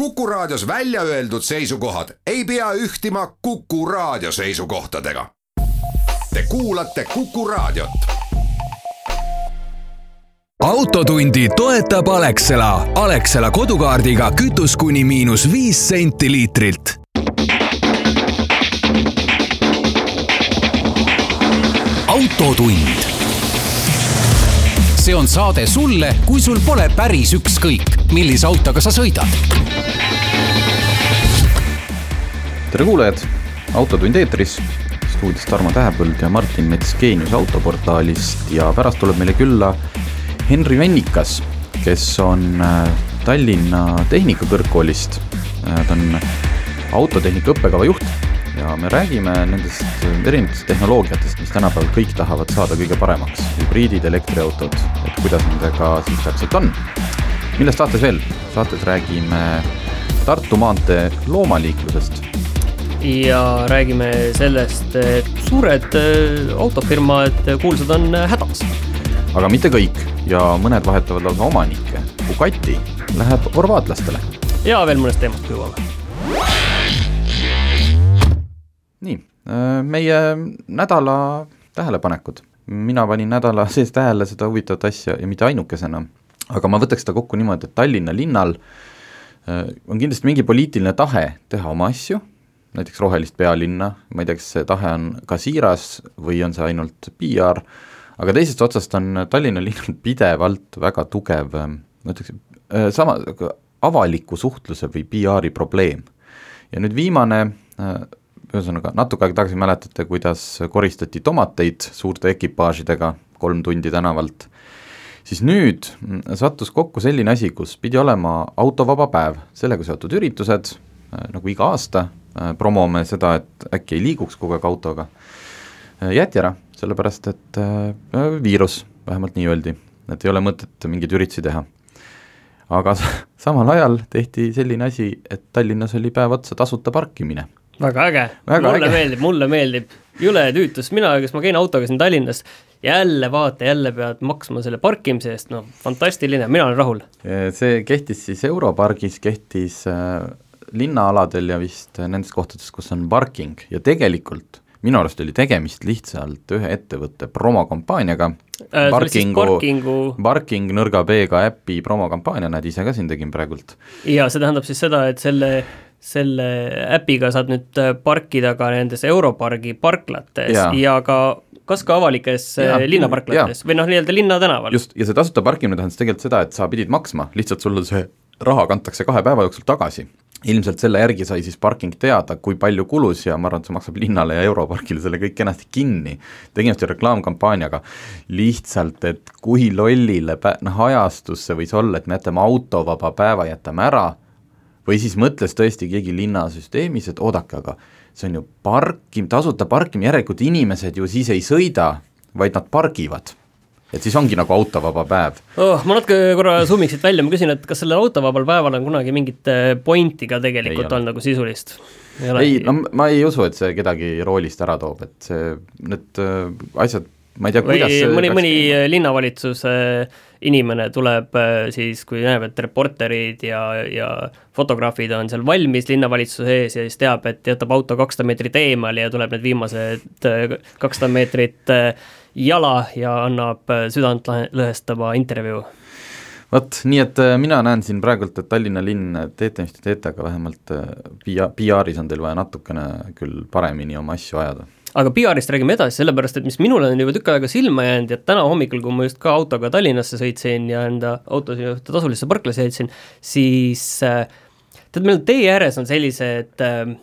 Kuku Raadios välja öeldud seisukohad ei pea ühtima Kuku Raadio seisukohtadega. Te kuulate Kuku Raadiot. autotundi toetab Alexela. Alexela kodukaardiga kütus kuni miinus viis senti liitrilt. autotund see on saade sulle, kui sul pole päris ükskõik, millise autoga sa sõidad. tere kuulajad, Autotund eetris, stuudios Tarmo Tähepõld ja Martin Mets Geenius autoportaalist ja pärast tuleb meile külla Henri Vennikas, kes on äh, Tallinna Tehnikakõrgkoolist. Äh, ta on autotehnika õppekava juht ja me räägime nendest erinevatest tehnoloogiatest, mis tänapäeval kõik tahavad saada kõige paremaks, hübriidid, elektriautod, et kuidas nendega siis täpselt on. millest saates veel? saates räägime Tartu maantee loomaliiklusest. ja räägime sellest, et suured äh, autofirmad, kuulsad on hädas. aga mitte kõik ja mõned vahetavad lausa omanikke. Bugatti läheb horvaatlastele. ja veel mõnest teemast jõuame nii, äh, meie nädala tähelepanekud. mina panin nädala sees tähele seda huvitavat asja ja mitte ainukesena, aga ma võtaks seda kokku niimoodi, et Tallinna linnal äh, on kindlasti mingi poliitiline tahe teha oma asju, näiteks rohelist pealinna, ma ei tea, kas see tahe on ka siiras või on see ainult PR, aga teisest otsast on Tallinna linnal pidevalt väga tugev, äh, ma ütleks, sama, avaliku suhtluse või PR-i probleem. ja nüüd viimane ühesõnaga natuke aega tagasi mäletate, kuidas koristati tomateid suurte ekipaažidega kolm tundi tänavalt, siis nüüd sattus kokku selline asi, kus pidi olema autovaba päev, sellega seotud üritused, äh, nagu iga aasta, äh, promome seda, et äkki ei liiguks kogu aeg autoga, äh, jäeti ära, sellepärast et viirus, vähemalt nii öeldi, et ei ole mõtet mingeid üritusi teha. Aga samal ajal tehti selline asi, et Tallinnas oli päev otsa tasuta parkimine väga äge, mulle äge. meeldib, mulle meeldib, jõle tüütus, mina, kes ma käin autoga siin Tallinnas, jälle vaata, jälle pead maksma selle parkimise eest, no fantastiline, mina olen rahul. see kehtis siis Europargis, kehtis äh, linnaaladel ja vist nendes kohtades, kus on parking. Ja tegelikult minu arust oli tegemist lihtsalt ühe ettevõtte promokampaaniaga. Äh,, parkingu, parkingu parking nõrga B-ga äpi promokampaania, näed ise ka siin tegin praegult. ja see tähendab siis seda, et selle selle äpiga saad nüüd äh, parkida ka nendes Europargi parklates ja, ja ka kas ka avalikes äh, ja, linnaparklates ja. või noh, nii-öelda linnatänaval. just, ja see tasuta parkimine tähendas tegelikult seda, et sa pidid maksma, lihtsalt sulle see raha kantakse kahe päeva jooksul tagasi. ilmselt selle järgi sai siis parking teada, kui palju kulus ja ma arvan, et see maksab linnale ja Europarkile selle kõik kenasti kinni. tegemist ju reklaamkampaaniaga, lihtsalt, et kui lollile pä-, noh ajastus see võis olla, et me jätame autovaba päeva, jätame ära või siis mõtles tõesti keegi linnasüsteemis, et oodake, aga see on ju parkim-, tasuta parkimine, järelikult inimesed ju siis ei sõida, vaid nad pargivad et siis ongi nagu autovaba päev oh,. ma natuke korra zoom'iks siit välja, ma küsin, et kas sellel autovabal päeval on kunagi mingit äh, pointi ka tegelikult olnud nagu sisulist? ei, ei, no ma ei usu, et see kedagi roolist ära toob, et see, need äh, asjad, ma ei tea, kuidas või mõni, mõni linnavalitsuse äh, inimene tuleb äh, siis, kui näeb, et reporterid ja, ja fotograafid on seal valmis linnavalitsuse ees ja siis teab, et jätab auto kakssada meetrit eemale ja tuleb need viimased äh, kakssada meetrit äh, jala ja annab südantlõhestava intervjuu. Vot, nii et mina näen siin praegult, et Tallinna linn, teete, mis te teete, aga vähemalt PR-is on teil vaja natukene küll paremini oma asju ajada aga PR-ist räägime edasi, sellepärast et mis minule on juba tükk aega silma jäänud ja täna hommikul, kui ma just ka autoga Tallinnasse sõitsin ja enda auto ühte tasulisse parklasse jätsin, siis äh, tead, meil tee ääres on sellised äh,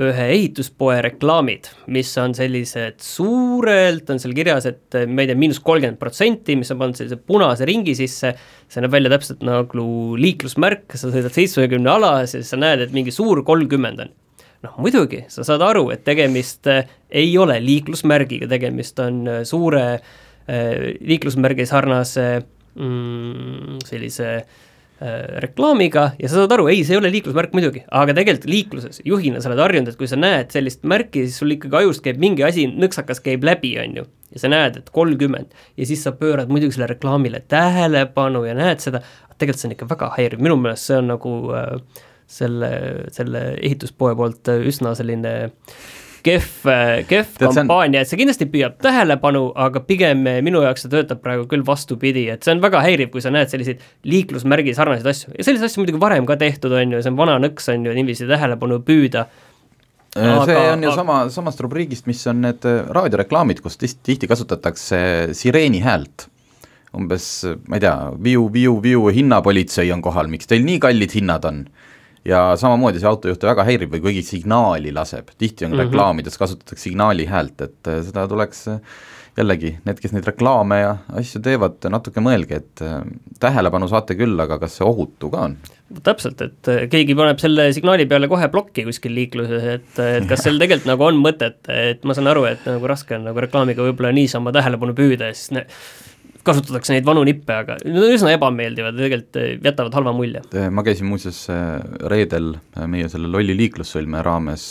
ühe ehituspoe reklaamid, mis on sellised suurelt, on seal kirjas, et äh, ma ei tea, miinus kolmkümmend protsenti, mis on pannud sellise punase ringi sisse, see näeb välja täpselt nagu liiklusmärk, sa sõidad seitsmekümne alas ja siis sa näed, et mingi suur kolmkümmend on noh muidugi, sa saad aru, et tegemist äh, ei ole liiklusmärgiga, tegemist on äh, suure äh, liiklusmärgi sarnase mm, sellise reklaamiga ja sa saad aru, ei, see ei ole liiklusmärk muidugi, aga tegelikult liikluses juhina sa oled harjunud, et kui sa näed sellist märki, siis sul ikkagi ajust käib mingi asi, nõksakas käib läbi, on ju. ja sa näed, et kolmkümmend ja siis sa pöörad muidugi sellele reklaamile tähelepanu ja näed seda, tegelikult see on ikka väga häiriv, minu meelest see on nagu äh, selle, selle ehituspoe poolt üsna selline kehv, kehv see on- kampaania, et see kindlasti püüab tähelepanu, aga pigem minu jaoks see töötab praegu küll vastupidi, et see on väga häiriv, kui sa näed selliseid liiklusmärgi sarnaseid asju ja selliseid asju muidugi varem ka tehtud, on ju, see on vana nõks, on ju, niiviisi tähelepanu püüda see Aga- on ju aga- sama, samast rubriigist, mis on need äh, raadioreklaamid, kus tihti, tihti kasutatakse sireeni häält. umbes, ma ei tea, viu, viu, viu, hinnapolitsei on kohal, miks teil nii kallid hinnad on? Ja samamoodi see autojuhte väga häirib või kuigi signaali laseb, tihti on mm -hmm. reklaamides kasutatakse signaali häält, et äh, seda tuleks äh, jällegi, need, kes neid reklaame ja asju teevad, natuke mõelge, et äh, tähelepanu saate küll, aga kas see ohutu ka on? täpselt, et keegi paneb selle signaali peale kohe plokki kuskil liikluses, et, et kas seal tegelikult nagu on mõtet, et ma saan aru, et nagu raske on nagu reklaamiga võib-olla niisama tähelepanu püüda ja siis ne, kasutatakse neid vanu nippe, aga need on üsna ebameeldivad ja tegelikult äh, jätavad halva mulje. ma käisin muuseas äh, reedel meie selle lolli liiklussõlme raames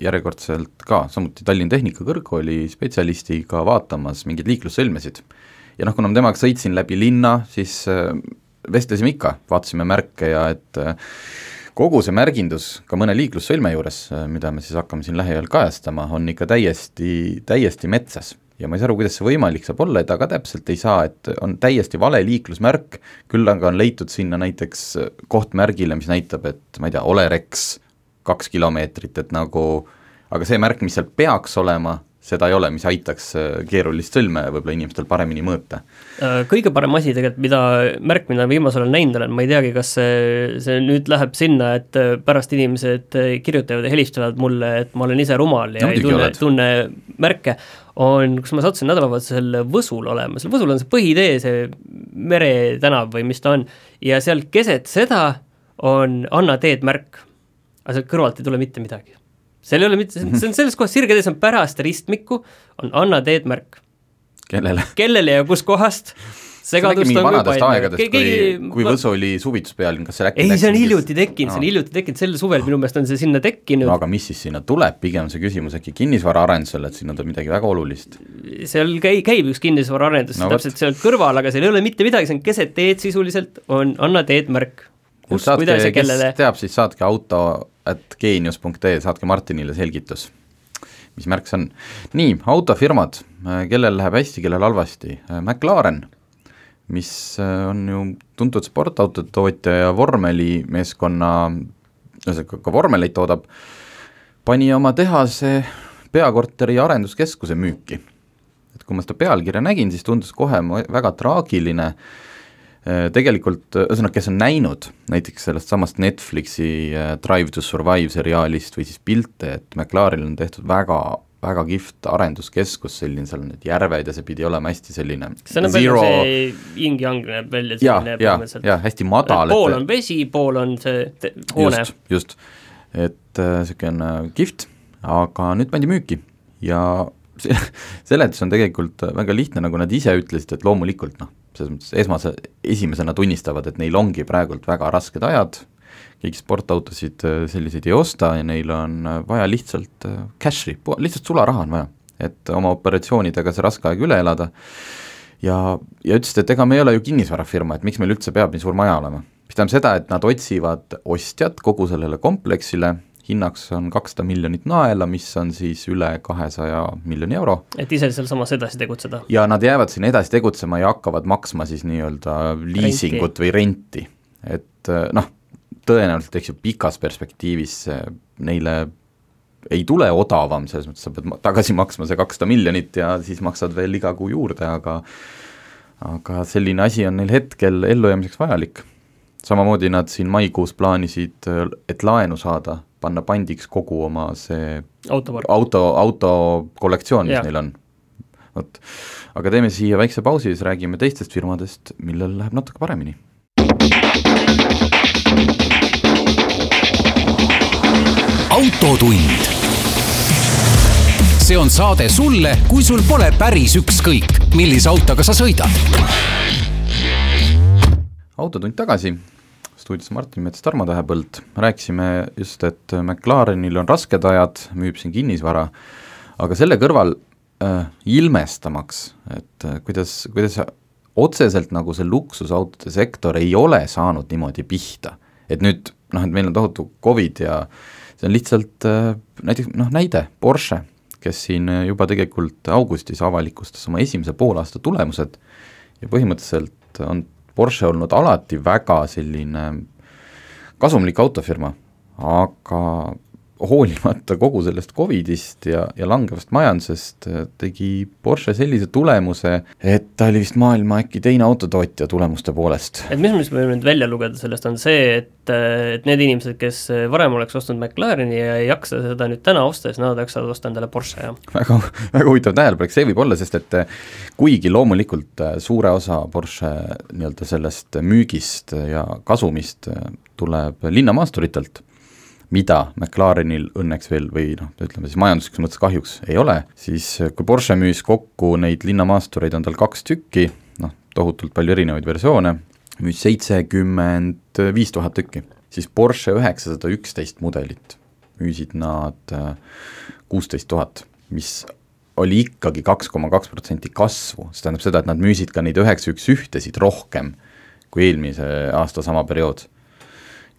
järjekordselt ka samuti Tallinna Tehnikakõrgkooli spetsialistiga vaatamas mingeid liiklussõlmesid. ja noh, kuna ma temaga sõitsin läbi linna, siis vestlesime ikka, vaatasime märke ja et kogu see märgindus ka mõne liiklussõlme juures, mida me siis hakkame siin lähiajal kajastama, on ikka täiesti, täiesti metsas ja ma ei saa aru, kuidas see võimalik saab olla, et ta ka täpselt ei saa, et on täiesti vale liiklusmärk, küll aga on leitud sinna näiteks kohtmärgile, mis näitab, et ma ei tea, Olerex kaks kilomeetrit, et nagu aga see märk, mis seal peaks olema, seda ei ole, mis aitaks äh, keerulist sõlme võib-olla inimestel paremini mõõta. Äh, kõige parem asi tegelikult, mida, märk, mida ma viimasel ajal näinud olen, ma ei teagi, kas see, see nüüd läheb sinna, et äh, pärast inimesed kirjutavad ja helistavad mulle, et ma olen ise rumal ja No ei tunne, tunne märke, on, kus ma sattusin nädalavahetusel Võsul olema, seal Võsul on see põhitee, see meretänav või mis ta on, ja seal keset seda on Anna teed märk. aga sealt kõrvalt ei tule mitte midagi. Seal ei ole mitte, see on selles kohas sirge tee, see on pärast ristmikku, on Anna teed märk kellele? kellele ja kuskohast, see on segadust on vanadest aegadest, kui, kui ma- Võsu oli suvituspealinn, kas seal äkki ei, see on hiljuti tekkinud, see on hiljuti tekkinud, sel suvel minu meelest on see sinna tekkinud. No aga mis siis sinna tuleb, pigem see küsimus äkki kinnisvaraarendusele, et sinna tuleb midagi väga olulist. seal käi-, käib üks kinnisvaraarendus No no, täpselt seal kõrval, aga seal ei ole mitte midagi, see on keset teed sisuliselt, on Anna teedmärk. kus, kuidas ja kellele, teab, siis saatke auto at geenius.ee, saatke Martinile selgitus, mis märk see on. nii, autofirmad, kellel läheb hästi, kellel halvasti, McLaren, mis äh, on ju tuntud sportautode tootja ja vormelimeeskonna, ühesõnaga ka vormeleid toodab, pani oma tehase peakorteri ja arenduskeskuse müüki. et kui ma seda pealkirja nägin, siis tundus kohe väga traagiline, Äh, tegelikult, ühesõnaga, kes on näinud näiteks sellest samast Netflixi äh, Drive to Survive seriaalist või siis pilte, et McLarenil on tehtud väga, väga kihvt arenduskeskus, selline, seal on need järved ja see pidi olema hästi selline see näeb välja, see yin-yang näeb välja ja, selline ja, ja hästi madal, pool on vesi, pool on see hoone. Just, just, et niisugune äh, kihvt, aga nüüd pandi müüki ja see seletus on tegelikult väga lihtne, nagu nad ise ütlesid, et loomulikult noh, selles mõttes esmase, esimesena tunnistavad, et neil ongi praegult väga rasked ajad, keegi sportautosid äh, selliseid ei osta ja neil on äh, vaja lihtsalt äh, cash'i, lihtsalt sularaha on vaja, et oma operatsioonidega see raske aeg üle elada. Ja, ja ütlesid, et ega me ei ole ju kinnisvarafirma, et miks meil üldse peab nii suur maja olema. mis tähendab seda, et nad otsivad ostjat kogu sellele kompleksile, hinnaks on kakssada miljonit naela, mis on siis üle kahesaja miljoni euro, et ise sealsamas edasi tegutseda. ja nad jäävad siin edasi tegutsema ja hakkavad maksma siis nii-öelda liisingut või renti. et eh, noh, tõenäoliselt eks ju pikas perspektiivis neile ei tule odavam, selles mõttes sa pead tagasi maksma see kakssada miljonit ja siis maksad veel iga kuu juurde, aga aga selline asi on neil hetkel ellujäämiseks vajalik. Samamoodi nad siin maikuus plaanisid, et laenu saada, panna pandiks kogu oma see autopark. auto, auto kollektsioon, mis Jah. neil on. vot, aga teeme siia väikse pausi, siis räägime teistest firmadest, millel läheb natuke paremini. autotund. see on saade sulle, kui sul pole päris ükskõik, millise autoga sa sõidad. Autotund tagasi, stuudios Martin Mets, Tarmo Tähepõld, rääkisime just, et McLarenil on rasked ajad, müüb siin kinnisvara, aga selle kõrval äh, ilmestamaks, et äh, kuidas, kuidas otseselt nagu see luksusautode sektor ei ole saanud niimoodi pihta, et nüüd noh, et meil on tohutu Covid ja see on lihtsalt äh, näiteks noh, näide, Porsche, kes siin juba tegelikult augustis avalikustas oma esimese poolaasta tulemused ja põhimõtteliselt on Porsche olnud alati väga selline kasumlik autofirma, aga hoolimata kogu sellest Covidist ja, ja langevast majandusest äh, tegi Porsche sellise tulemuse, et ta oli vist maailma äkki teine autotootja tulemuste poolest. et mis, me võime nüüd välja lugeda sellest, on see, et, äh, et need inimesed, kes varem oleks ostnud McLareni ja ei jaksa seda nüüd täna osta, siis nad jaksavad osta endale Porsche, jah. väga, väga huvitav tähelepanek, see võib olla, sest et äh, kuigi loomulikult suure osa Porsche nii-öelda sellest müügist ja kasumist tuleb linnamaasturitelt mida McLarenil õnneks veel või noh, ütleme siis majanduslikus mõttes kahjuks ei ole, siis kui Porsche müüs kokku neid linnamaastureid, on tal kaks tükki, noh, tohutult palju erinevaid versioone, müüs seitsekümmend viis tuhat tükki, siis Porsche üheksasada üksteist mudelit müüsid nad äh, kuusteist tuhat, mis oli ikkagi kaks koma kaks protsenti kasvu, see tähendab seda, et nad müüsid ka neid üheksa üks ühtesid rohkem kui eelmise aasta sama periood.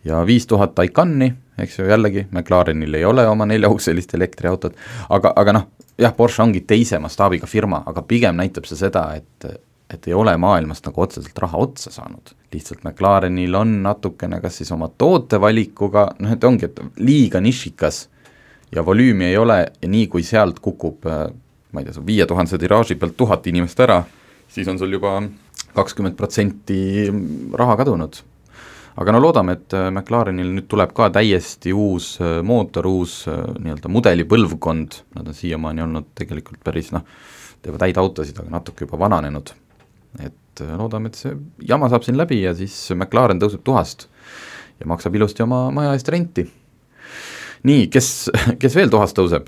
Ja viis tuhat Taycani eks ju, jällegi McLarenil ei ole oma neljaukselist elektriautot, aga, aga noh, jah, Porsche ongi teise mastaabiga firma, aga pigem näitab see seda, et et ei ole maailmast nagu otseselt raha otsa saanud. lihtsalt McLarenil on natukene kas siis oma tootevalikuga, noh et ongi, et liiga nišikas ja volüümi ei ole ja nii, kui sealt kukub ma ei tea, viie tuhandese tiraaži pealt tuhat inimest ära, siis on sul juba kakskümmend protsenti raha kadunud aga no loodame, et äh, McLarenil nüüd tuleb ka täiesti uus äh, mootor, uus äh, nii-öelda mudelipõlvkond, nad on siiamaani olnud tegelikult päris noh, teevad häid autosid, aga natuke juba vananenud. et loodame, et see jama saab siin läbi ja siis McLaren tõuseb tuhast ja maksab ilusti oma maja eest renti. nii, kes, kes veel tuhast tõuseb?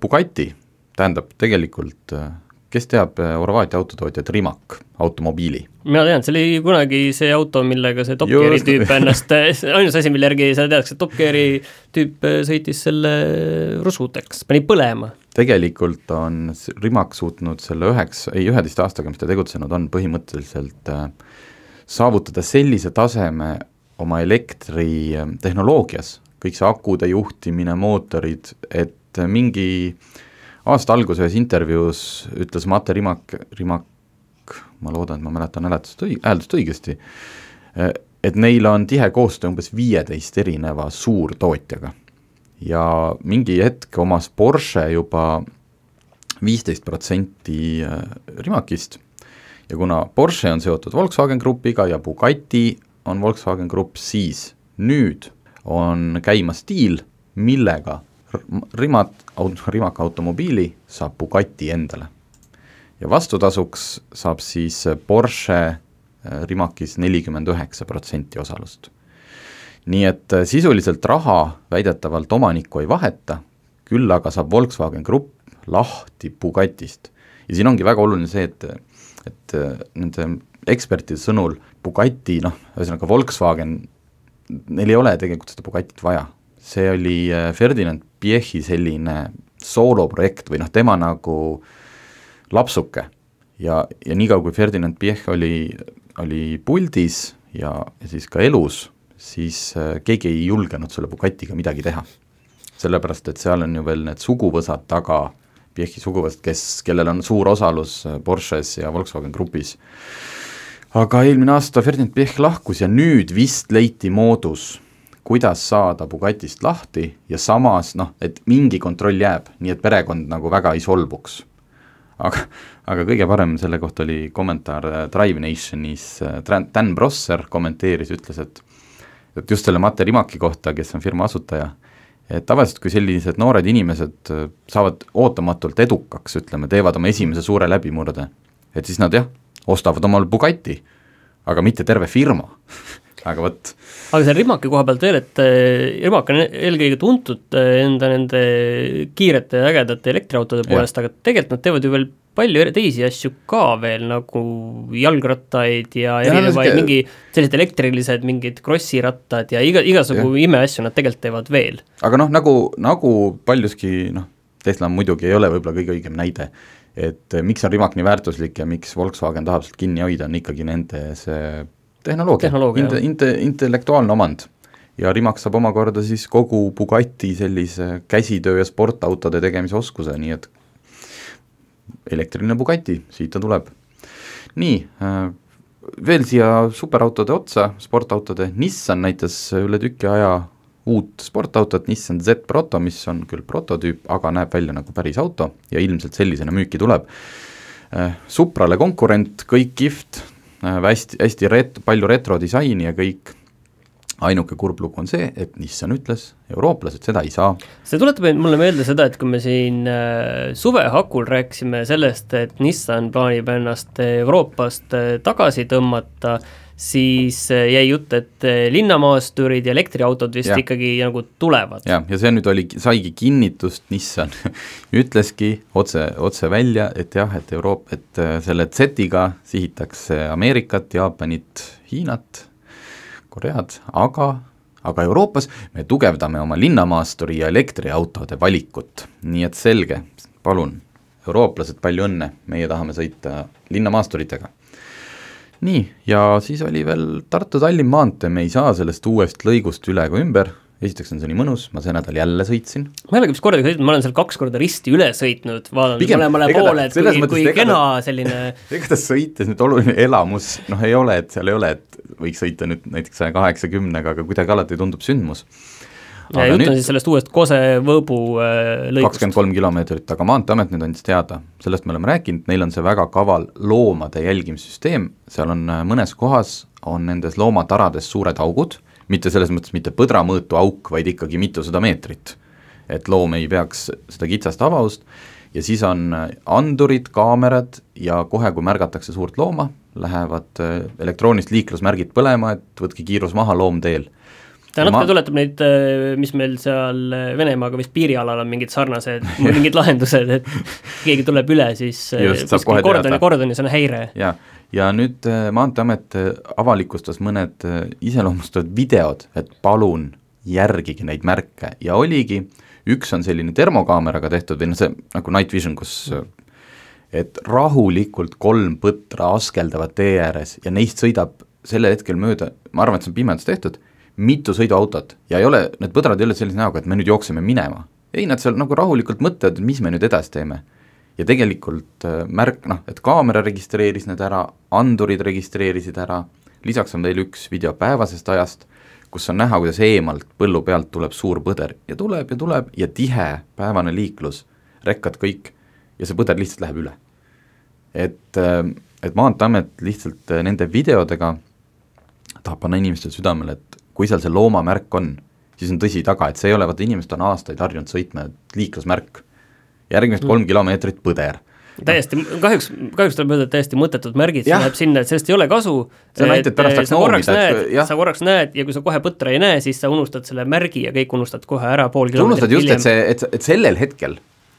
Bugatti, tähendab tegelikult kes teab äh, Horvaatia autotootjat Rimac automobiili? mina tean, see oli kunagi see auto, millega see Top Geari tüüp ennast, ainus asi, mille järgi sa tead, see Top Geari tüüp äh, sõitis selle rusuteks, pani põlema. tegelikult on Rimac suutnud selle üheks, ei üheteist aastaga, mis ta tegutsenud on, põhimõtteliselt äh, saavutada sellise taseme oma elektritehnoloogias, kõik see akude juhtimine, mootorid, et mingi äh, aasta alguses ühes intervjuus ütles Mate Rimak, Rimak, ma loodan, et ma mäletan hääletust õi-, hääldust õigesti, et neil on tihe koostöö umbes viieteist erineva suurtootjaga. ja mingi hetk omas Porsche juba viisteist protsenti äh, Rimakist ja kuna Porsche on seotud Volkswagen Grupiga ja Bugatti on Volkswagen Grupp, siis nüüd on käimas diil, millega Rimat, Rimac automobiili saab Bugatti endale. ja vastutasuks saab siis Porsche äh, Rimacis nelikümmend üheksa protsenti osalust. nii et äh, sisuliselt raha väidetavalt omanikku ei vaheta, küll aga saab Volkswagen Grupp lahti Bugatist. ja siin ongi väga oluline see, et, et äh, nende ekspertide sõnul Bugatti, noh, ühesõnaga Volkswagen, neil ei ole tegelikult seda Bugatit vaja, see oli Ferdinand Piechi selline sooloprojekt või noh, tema nagu lapsuke. ja, ja niikaua, kui Ferdinand Piech oli, oli puldis ja, ja siis ka elus, siis äh, keegi ei julgenud selle Bugatiga midagi teha. sellepärast, et seal on ju veel need suguvõsad taga, Piechi suguvõsad, kes, kellel on suur osalus äh, Porsches ja Volkswagen Grupis. aga eelmine aasta Ferdinand Piech lahkus ja nüüd vist leiti moodus kuidas saada Bugatist lahti ja samas noh, et mingi kontroll jääb, nii et perekond nagu väga ei solvuks. aga, aga kõige parem selle kohta oli kommentaar äh, Drive Nationis, äh, Dan Brosser kommenteeris, ütles, et et just selle Mate Rimaki kohta, kes on firma asutaja, et tavaliselt, kui sellised noored inimesed äh, saavad ootamatult edukaks, ütleme, teevad oma esimese suure läbimurde, et siis nad jah, ostavad omale Bugatti, aga mitte terve firma aga vot. aga selle Rimaki koha pealt veel, et äh, Rimak on eelkõige tuntud äh, enda nende kiirete ja ägedate elektriautode poolest, aga tegelikult nad teevad ju veel palju teisi asju ka veel, nagu jalgrattaid ja, ja erinevaid siuke... mingi sellised elektrilised mingid krossirattad ja iga, igasugu imeasju nad tegelikult teevad veel. aga noh, nagu, nagu paljuski noh, Tesla muidugi ei ole võib-olla kõige õigem näide, et miks on Rimac nii väärtuslik ja miks Volkswagen tahab sealt kinni hoida, on ikkagi nende see tehnoloogia, tehnoloogia, inte-, inte-, intellektuaalne omand. ja Rimac saab omakorda siis kogu Bugatti sellise käsitöö ja sportautode tegemise oskuse, nii et elektriline Bugatti, siit ta tuleb. nii äh,, veel siia superautode otsa, sportautode, Nissan näitas üle tüki aja uut sportautot, Nissan Z Proto, mis on küll prototüüp, aga näeb välja nagu päris auto ja ilmselt sellisena müüki tuleb. Äh, Suprale konkurent, kõik kihvt, hästi, hästi ret-, palju retrodisaini ja kõik, ainuke kurb lugu on see, et Nissan ütles, eurooplased seda ei saa. see tuletab mulle meelde seda, et kui me siin äh, suve hakul rääkisime sellest, et Nissan plaanib ennast Euroopast äh, tagasi tõmmata, siis äh, jäi jutt, et linnamaasturid ja elektriautod vist ja. ikkagi nagu tulevad. jah, ja see nüüd oli, saigi kinnitust, Nissan ütleski otse, otse välja, et jah, et Euroop-, et selle Z-iga sihitakse Ameerikat, Jaapanit, Hiinat Koread, aga, aga Euroopas me tugevdame oma linnamaasturi ja elektriautode valikut, nii et selge, palun, eurooplased, palju õnne, meie tahame sõita linnamaasturitega. Nii, ja siis oli veel Tartu-Tallinn maantee, me ei saa sellest uuest lõigust üle ega ümber esiteks on see nii mõnus, ma see nädal jälle sõitsin. ma ei olegi vist kordagi sõitnud, ma olen seal kaks korda risti üle sõitnud, vaadanud mõlemale poole, et kui, kui kena selline ega ta sõites nüüd oluline elamus, noh ei ole, et seal ei ole, et võiks sõita nüüd näiteks saja kaheksakümnega, aga kuidagi alati tundub sündmus. Ja jutt on siis sellest uuest Kose-Võõbu äh, lõigust. kakskümmend kolm kilomeetrit, aga Maanteeamet nüüd andis teada, sellest me oleme rääkinud, neil on see väga kaval loomade jälgimissüsteem, seal on äh, mõnes kohas, on nendes loomatarades suured augud mitte selles mõttes mitte põdramõõtu auk, vaid ikkagi mitusada meetrit. et loom ei peaks seda kitsast avavust ja siis on andurid, kaamerad ja kohe, kui märgatakse suurt looma, lähevad äh, elektroonilised liiklusmärgid põlema, et võtke kiirus maha loomteel ta natuke ma... tuletab neid, äh, mis meil seal äh, Venemaaga vist piirialal on mingid sarnased mingid lahendused, et keegi tuleb üle, siis Just, kordoni, kordoni, see on häire. jaa, ja nüüd äh, Maanteeamet äh, avalikustas mõned äh, iseloomustavad videod, et palun järgige neid märke. Ja oligi, üks on selline termokaameraga tehtud või noh, see nagu night vision, kus et rahulikult kolm põtra askeldavad tee ääres ja neist sõidab sellel hetkel mööda, ma arvan, et see on pimedas tehtud, mitu sõiduautot ja ei ole, need põdrad ei ole sellise näoga, et me nüüd jookseme minema. ei, nad seal nagu rahulikult mõtlevad, mis me nüüd edasi teeme. Ja tegelikult äh, märk, noh, et kaamera registreeris need ära, andurid registreerisid ära, lisaks on veel üks video päevasest ajast, kus on näha, kuidas eemalt põllu pealt tuleb suur põder. Ja tuleb ja tuleb ja tihe päevane liiklus, rekkad kõik, ja see põder lihtsalt läheb üle. et, äh, et Maanteeamet lihtsalt äh, nende videodega tahab panna inimestele südamele, et kui seal see loomamärk on, siis on tõsi taga, et see ei ole, vaata inimesed on aastaid harjunud sõitma, et liiklusmärk järgmised kolm mm. kilomeetrit põder täiesti, kahjuks, kahjuks tuleb öelda, et täiesti mõttetud märgid, see läheb sinna, et sellest ei ole kasu. sa näitad, et pärast tahaks noomida, et jah. sa korraks näed ja kui sa kohe põtra ei näe, siis sa unustad selle märgi ja kõik unustad kohe ära pool kilomeetrit hiljem. unustad just, et see, et, et sellel hetkel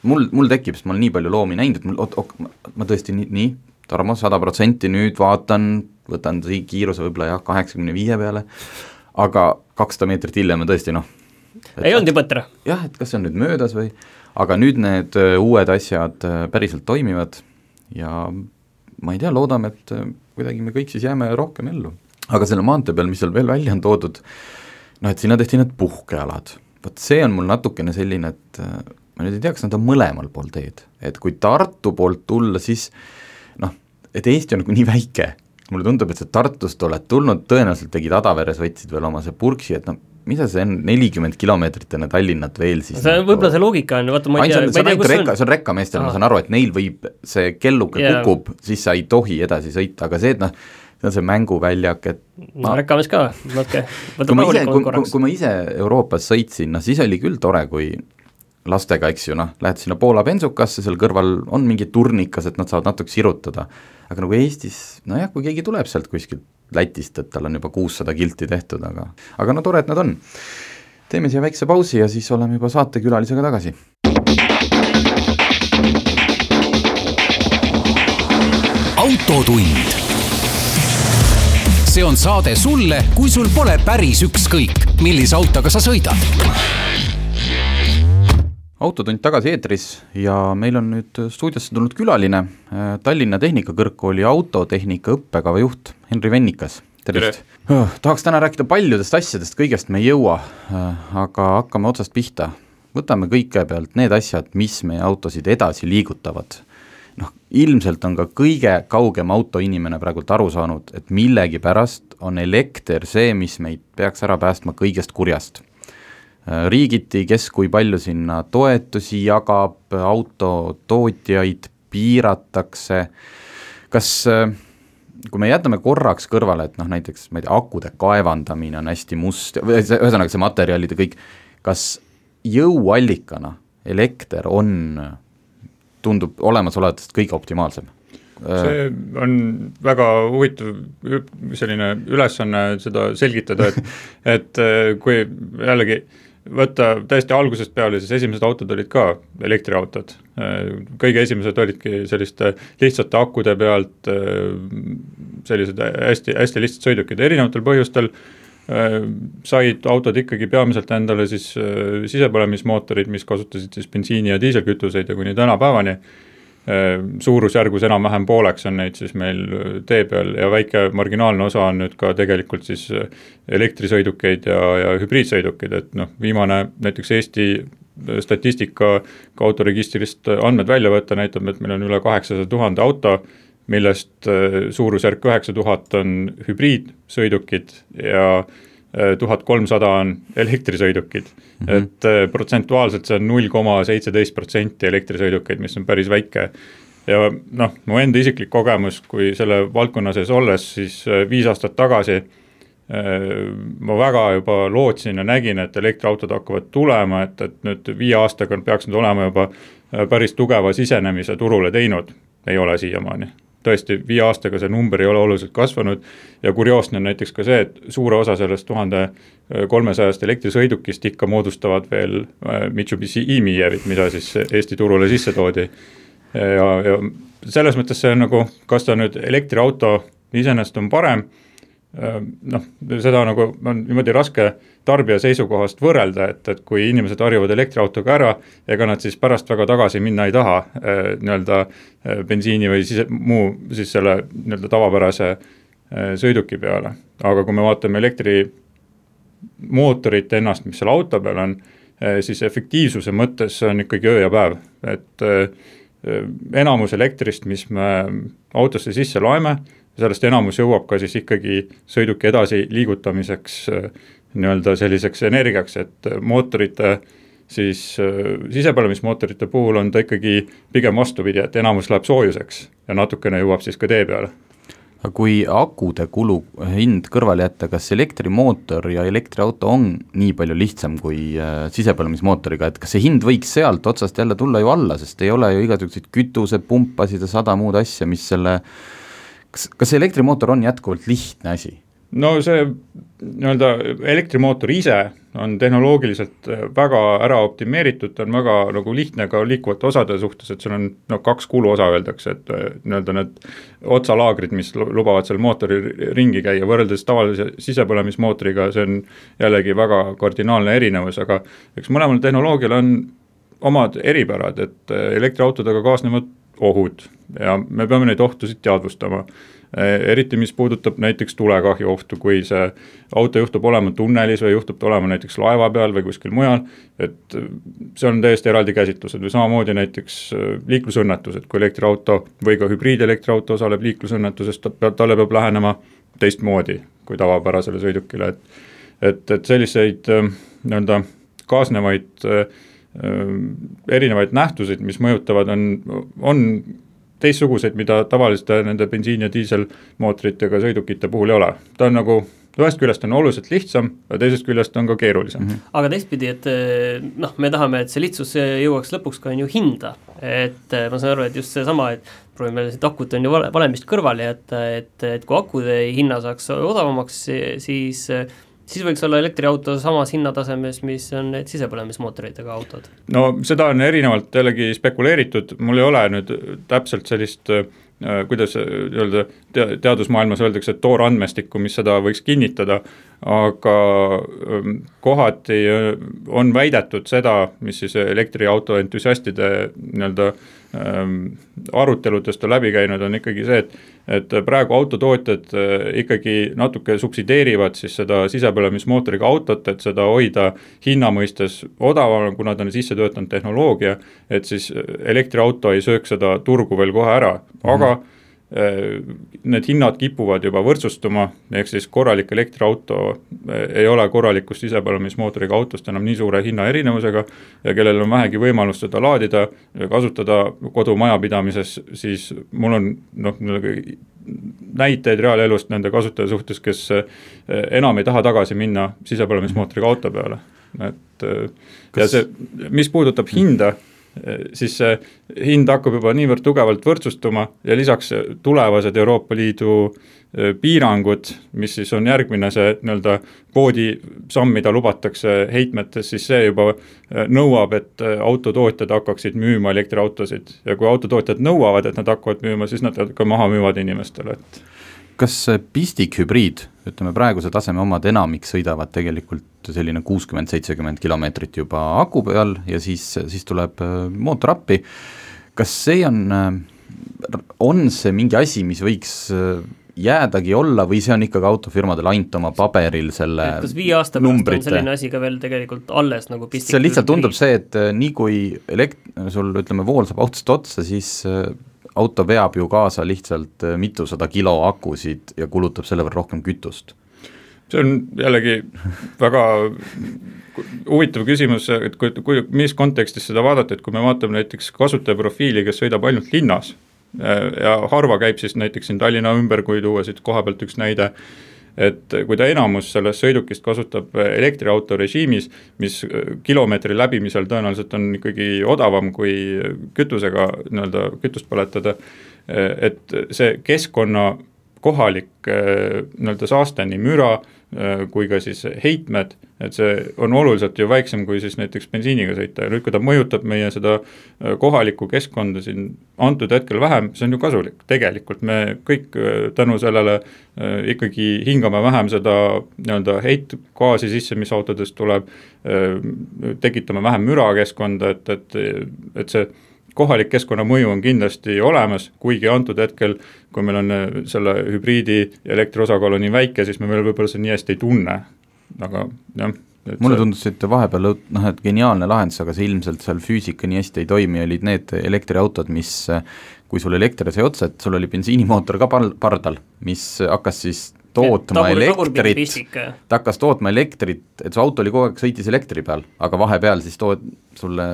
mul, mul tekib, sest ma olen nii palju loomi näinud, et mul, oot, oot, ma tõesti nii, nii, Tarmo, sada protsenti nüüd vaatan, võtan kiiruse võib-olla jah, kaheksakümne viie peale, aga kakssada meetrit hiljem on tõesti noh. ei olnud ju põtra? jah, et kas see on nüüd möödas või aga nüüd need äh, uued asjad äh, päriselt toimivad ja ma ei tea, loodame, et äh, kuidagi me kõik siis jääme rohkem ellu. aga selle maantee peal, mis seal veel välja on toodud, noh et sinna tehti need puhkealad, vot see on mul natukene selline, et ma nüüd ei tea, kas nad on mõlemal pool teed, et kui Tartu poolt tulla, siis noh, et Eesti on nagu nii väike, mulle tundub, et sa Tartust oled tulnud, tõenäoliselt tegid Adaveres, võtsid veel oma see purksi, et noh, mida see on, nelikümmend kilomeetrit enne Tallinnat veel siis see nagu... võib-olla see loogika on, vaata ma ei tea, ma ei tea, kus rekka, see on rekkameestel, ma saan aru, et neil võib, see kelluke yeah. kukub, siis sa ei tohi edasi sõita, aga see, et noh, see on see mänguväljak, et ma... no rekkamees ka, natuke, võtab rahulikumalt korraks. kui ma ise Euroopas sõitsin, noh siis oli küll tore, kui lastega, eks ju, noh, lähed sinna Poola bensukasse, seal kõrval on mingi turnikas, et nad saavad natuke sirutada. aga nagu Eestis, nojah, kui keegi tuleb sealt kuskilt Lätist, et tal on juba kuussada kilti tehtud, aga, aga no tore, et nad on. teeme siia väikse pausi ja siis oleme juba saatekülalisega tagasi. autotund. see on saade sulle, kui sul pole päris ükskõik, millise autoga sa sõidad autotund tagasi eetris ja meil on nüüd stuudiosse tulnud külaline, äh, Tallinna Tehnikakõrgkooli autotehnika õppekava juht Henri Vennikas. tervist! Tahaks täna rääkida paljudest asjadest, kõigest me ei jõua, aga hakkame otsast pihta. võtame kõigepealt need asjad, mis meie autosid edasi liigutavad. noh, ilmselt on ka kõige kaugem autoinimene praegult aru saanud, et millegipärast on elekter see, mis meid peaks ära päästma kõigest kurjast riigiti, kes kui palju sinna toetusi jagab, autotootjaid piiratakse, kas äh, kui me jätame korraks kõrvale, et noh, näiteks ma ei tea, akude kaevandamine on hästi must, ühesõnaga see materjalid ja kõik, kas jõuallikana elekter on, tundub olemasolevatest kõige optimaalsem? see on väga huvitav selline ülesanne seda selgitada, et, et äh, kui jällegi äh, võtta täiesti algusest peale, siis esimesed autod olid ka elektriautod. kõige esimesed olidki selliste lihtsate akude pealt, sellised hästi, hästi lihtsad sõidukid, erinevatel põhjustel said autod ikkagi peamiselt endale siis sisepõlemismootorid, mis kasutasid siis bensiini ja diiselkütuseid ja kuni tänapäevani suurusjärgus enam-vähem pooleks on neid siis meil äh, tee peal ja väike marginaalne osa on nüüd ka tegelikult siis äh, elektrisõidukeid ja, ja hübriidsõidukeid, et noh, viimane näiteks Eesti statistika ka autoregistrist andmed välja võtta, näitab, et meil on üle kaheksasaja tuhande auto, millest suurusjärk üheksa tuhat on hübriidsõidukid ja tuhat kolmsada on elektrisõidukid mm. -hmm. et äh, protsentuaalselt see on null koma seitseteist protsenti elektrisõidukeid, mis on päris väike. ja noh, mu enda isiklik kogemus, kui selle valdkonna sees olles, siis äh, viis aastat tagasi äh, ma väga juba lootsin ja nägin, et elektriautod hakkavad tulema, et, et nüüd viie aastaga peaks nad olema juba päris tugeva sisenemise turule teinud, ei ole siiamaani tõesti, viie aastaga see number ei ole oluliselt kasvanud ja kurioosne on näiteks ka see, et suure osa sellest tuhande kolmesajast elektrisõidukist ikka moodustavad veel äh, Mitsubishi e-Mievid, mida siis Eesti turule sisse toodi. ja, ja selles mõttes see on nagu, kas ta nüüd elektriauto iseenesest on parem noh, seda nagu on niimoodi raske tarbija seisukohast võrrelda, et, et kui inimesed harjuvad elektriautoga ära, ega nad siis pärast väga tagasi minna ei taha nii-öelda bensiini või siis muu siis selle nii-öelda tavapärase sõiduki peale. aga kui me vaatame elektrimootorit ennast, mis seal auto peal on, siis efektiivsuse mõttes on ikkagi öö ja päev, et enamus elektrist, mis me autosse sisse loeme, sellest enamus jõuab ka siis ikkagi sõiduki edasi liigutamiseks äh, nii-öelda selliseks energiaks, et mootorite siis äh, sisepõlemismootorite puhul on ta ikkagi pigem vastupidi, et enamus läheb soojuseks ja natukene jõuab siis ka tee peale. Aga kui akude kulu hind kõrvale jätta, kas elektrimootor ja elektriauto on nii palju lihtsam kui äh, sisepõlemismootoriga, et kas see hind võiks sealt otsast jälle tulla ju alla, sest ei ole ju igasuguseid kütusepumpasid ja sada muud asja, mis selle äh, kas, kas elektrimootor on jätkuvalt lihtne asi? no see nii-öelda elektrimootor ise on tehnoloogiliselt äh, väga ära optimeeritud, ta on väga nagu lihtne ka liikuvate osade suhtes, et seal on no kaks kuluosa öeldakse, et äh, nii-öelda need otsalaagrid, mis lubavad seal mootori ringi käia, võrreldes tavalise sisepõlemismootoriga, see on jällegi väga kardinaalne erinevus, aga eks mõlemal tehnoloogial on omad eripärad, et äh, elektriautodega kaasnevad ohud. Ja me peame neid ohtusid teadvustama. eriti, mis puudutab näiteks tulekahju ohtu, kui see auto juhtub olema tunnelis või juhtub ta olema näiteks laeva peal või kuskil mujal, et see on täiesti eraldi käsitlused. Või samamoodi näiteks äh, liiklusõnnetused, kui elektriauto või ka hübriidelektriauto osaleb liiklusõnnetuses, ta talle peab lähenema teistmoodi kui tavapärasele sõidukile, et et, et selliseid äh, nii-öelda kaasnevaid äh, erinevaid nähtuseid, mis mõjutavad, on, on teistsuguseid, mida tavaliste nende bensiin- ja diiselmootoritega sõidukite puhul ei ole. ta on nagu ühest küljest on oluliselt lihtsam, aga teisest küljest on ka keerulisem mm. -hmm. aga teistpidi, et noh, me tahame, et see lihtsus jõuaks lõpuks ka on ju hinda, et ma saan aru, et just seesama, et proovime siit akut on ju vale, valemist kõrvale jätta, et, et kui akude hinna saaks odavamaks, siis siis võiks olla elektriauto samas hinnatasemes, mis on need sisepõlemismootoritega autod? no seda on erinevalt jällegi spekuleeritud, mul ei ole nüüd täpselt sellist äh, kuidas öelda, teadusmaailmas öeldakse, toorandmestikku, mis seda võiks kinnitada, aga ähm, kohati on väidetud seda, mis siis elektriauto entusiastide nii-öelda ähm, aruteludest on läbi käinud, on ikkagi see, et et praegu autotootjad äh, ikkagi natuke subsideerivad siis seda sisepõlemismootoriga autot, et seda hoida hinna mõistes odavam, kuna ta on sisse töötanud tehnoloogia, et siis elektriauto ei sööks seda turgu veel kohe ära, aga mm -hmm need hinnad kipuvad juba võrdsustuma, ehk siis korralik elektriauto eh, ei ole korralikust sisepõlemismootoriga autost enam nii suure hinnaerinevusega ja kellel on vähegi võimalus seda laadida, kasutada kodumajapidamises, siis mul on noh, näiteid reaalelust nende kasutaja suhtes, kes eh, enam ei taha tagasi minna sisepõlemismootoriga auto peale, et Kas... ja see, mis puudutab hinda siis see hind hakkab juba niivõrd tugevalt võrdsustuma ja lisaks tulevased Euroopa Liidu e, piirangud, mis siis on järgmine see nii-öelda kvoodi samm, mida lubatakse heitmetes, siis see juba e, nõuab, et e, autotootjad hakkaksid müüma elektriautosid. Ja kui autotootjad nõuavad, et nad hakkavad müüma, siis nad ka maha müüvad inimestele, et kas pistikhübriid, ütleme praeguse taseme omad, enamik sõidavad tegelikult selline kuuskümmend, seitsekümmend kilomeetrit juba aku peal ja siis, siis tuleb äh, mootor appi, kas see on, äh, on see mingi asi, mis võiks äh, jäädagi olla või see on ikkagi autofirmadel ainult oma paberil selle kas viie aasta pärast numbrite. on selline asi ka veel tegelikult alles nagu see lihtsalt tundub see, et nii kui elekt-, sul ütleme, vool saab autost otsa, siis auto veab ju kaasa lihtsalt äh, mitusada kilo akusid ja kulutab selle võrra rohkem kütust. see on jällegi väga huvitav küsimus, et kui, kui, mis kontekstis seda vaadata, et kui me vaatame näiteks kasutajaprofiili, kes sõidab ainult linnas äh, ja harva käib siis näiteks siin Tallinna ümber, kui tuua siit koha pealt üks näide, et kui ta enamus sellest sõidukist kasutab elektriauto režiimis, mis kilomeetri läbimisel tõenäoliselt on ikkagi odavam kui kütusega nii-öelda kütust põletada, et see keskkonna kohalik nii-öelda saaste, nii müra kui ka siis heitmed, et see on oluliselt ju väiksem kui siis näiteks bensiiniga sõita. Ja nüüd, kui ta mõjutab meie seda kohalikku keskkonda siin antud hetkel vähem, see on ju kasulik, tegelikult me kõik tänu sellele ikkagi hingame vähem seda nii-öelda heitgaasi sisse, mis autodest tuleb, tekitame vähem müra keskkonda, et, et, et see kohalik keskkonnamõju on kindlasti olemas, kuigi antud hetkel, kui meil on äh, selle hübriidi elektri osakaal on nii väike, siis me veel võib-olla seda nii hästi ei tunne, aga jah mulle see... tundus, et vahepeal noh, et geniaalne lahendus, aga see ilmselt seal füüsika nii hästi ei toimi, olid need elektriautod, mis kui sul elekter sai otsa, et sul oli bensiinimootor ka pal-, pardal, mis hakkas siis tootma elektrit, ta hakkas tootma elektrit, et su auto oli kogu aeg, sõitis elektri peal, aga vahepeal siis tood-, sulle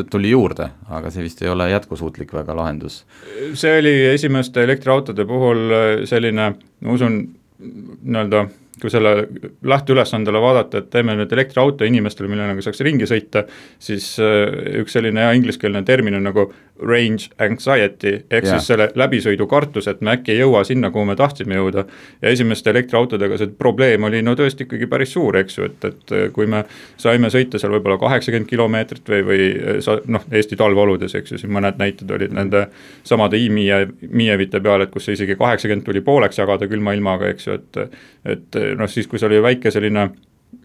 tuli juurde, aga see vist ei ole jätkusuutlik väga lahendus. see oli esimeste elektriautode puhul selline, ma usun, nii-öelda kui selle lähteülesandele vaadata, et teeme nüüd elektriauto inimestele, millega saaks ringi sõita, siis äh, üks selline hea ingliskeelne termin on nagu range anxiety, ehk yeah. siis selle läbisõidukartus, et me äkki ei jõua sinna, kuhu me tahtsime jõuda. ja esimeste elektriautodega see probleem oli no tõesti ikkagi päris suur, eks ju, et, et kui me saime sõita seal võib-olla kaheksakümmend kilomeetrit või, või sa noh, Eesti talveoludes, eks ju, siin mõned näited olid nende samade i-Miie, Miievite peal, et kus isegi kaheksakümmend tuli pooleks jagada külma ilmaga, eks ju, et et noh, siis kui see oli väike selline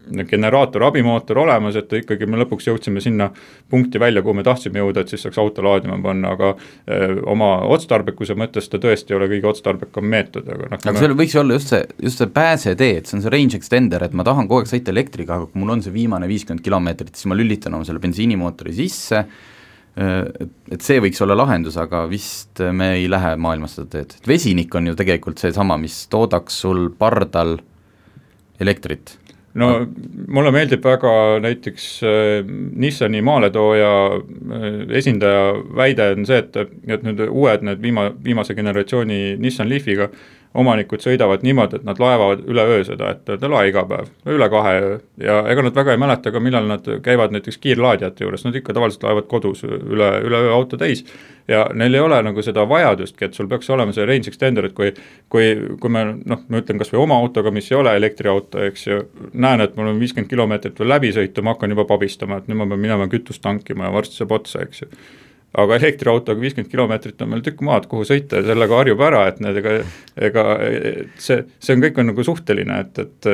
generaator, abimootor olemas, et ikkagi me lõpuks jõudsime sinna punkti välja, kuhu me tahtsime jõuda, et siis saaks auto laadima panna, aga öö, eh, oma otstarbekuse mõttes ta tõesti ei ole kõige otstarbekam meetod, aga noh. aga me... seal võiks olla just see, just see pääsetee, et see on see range extender, et ma tahan kogu aeg sõita elektriga, aga kui mul on see viimane viiskümmend kilomeetrit, siis ma lülitan oma selle bensiinimootori sisse, eh, et see võiks olla lahendus, aga vist me ei lähe maailmas seda teed, et vesinik on ju tegelikult seesama, mis toodaks sul pardal elektrit no mulle meeldib väga näiteks äh, Nissani maaletooja äh, esindaja väide on see, et, et nüüd uued, need viima-, viimase generatsiooni Nissan Leafiga omanikud sõidavad niimoodi, et nad laevad üle öö seda, et ta lae iga päev, üle kahe öö. ja ega nad väga ei mäleta ka, millal nad käivad näiteks kiirlaadijate juures, nad ikka tavaliselt laevad kodus üle, üle öö auto täis. ja neil ei ole nagu seda vajadustki, et sul peaks olema see range extender, et kui, kui, kui me noh, ma ütlen kas või oma autoga, mis ei ole elektriauto, eks ju, näen, et mul on viiskümmend kilomeetrit veel läbi sõita, ma hakkan juba pabistama, et nüüd ma pean minema kütust tankima ja varsti saab otsa, eks ju aga elektriautoga viiskümmend kilomeetrit on meil tükk maad, kuhu sõita ja sellega harjub ära, et need ega, ega see, see on kõik on nagu suhteline, et, et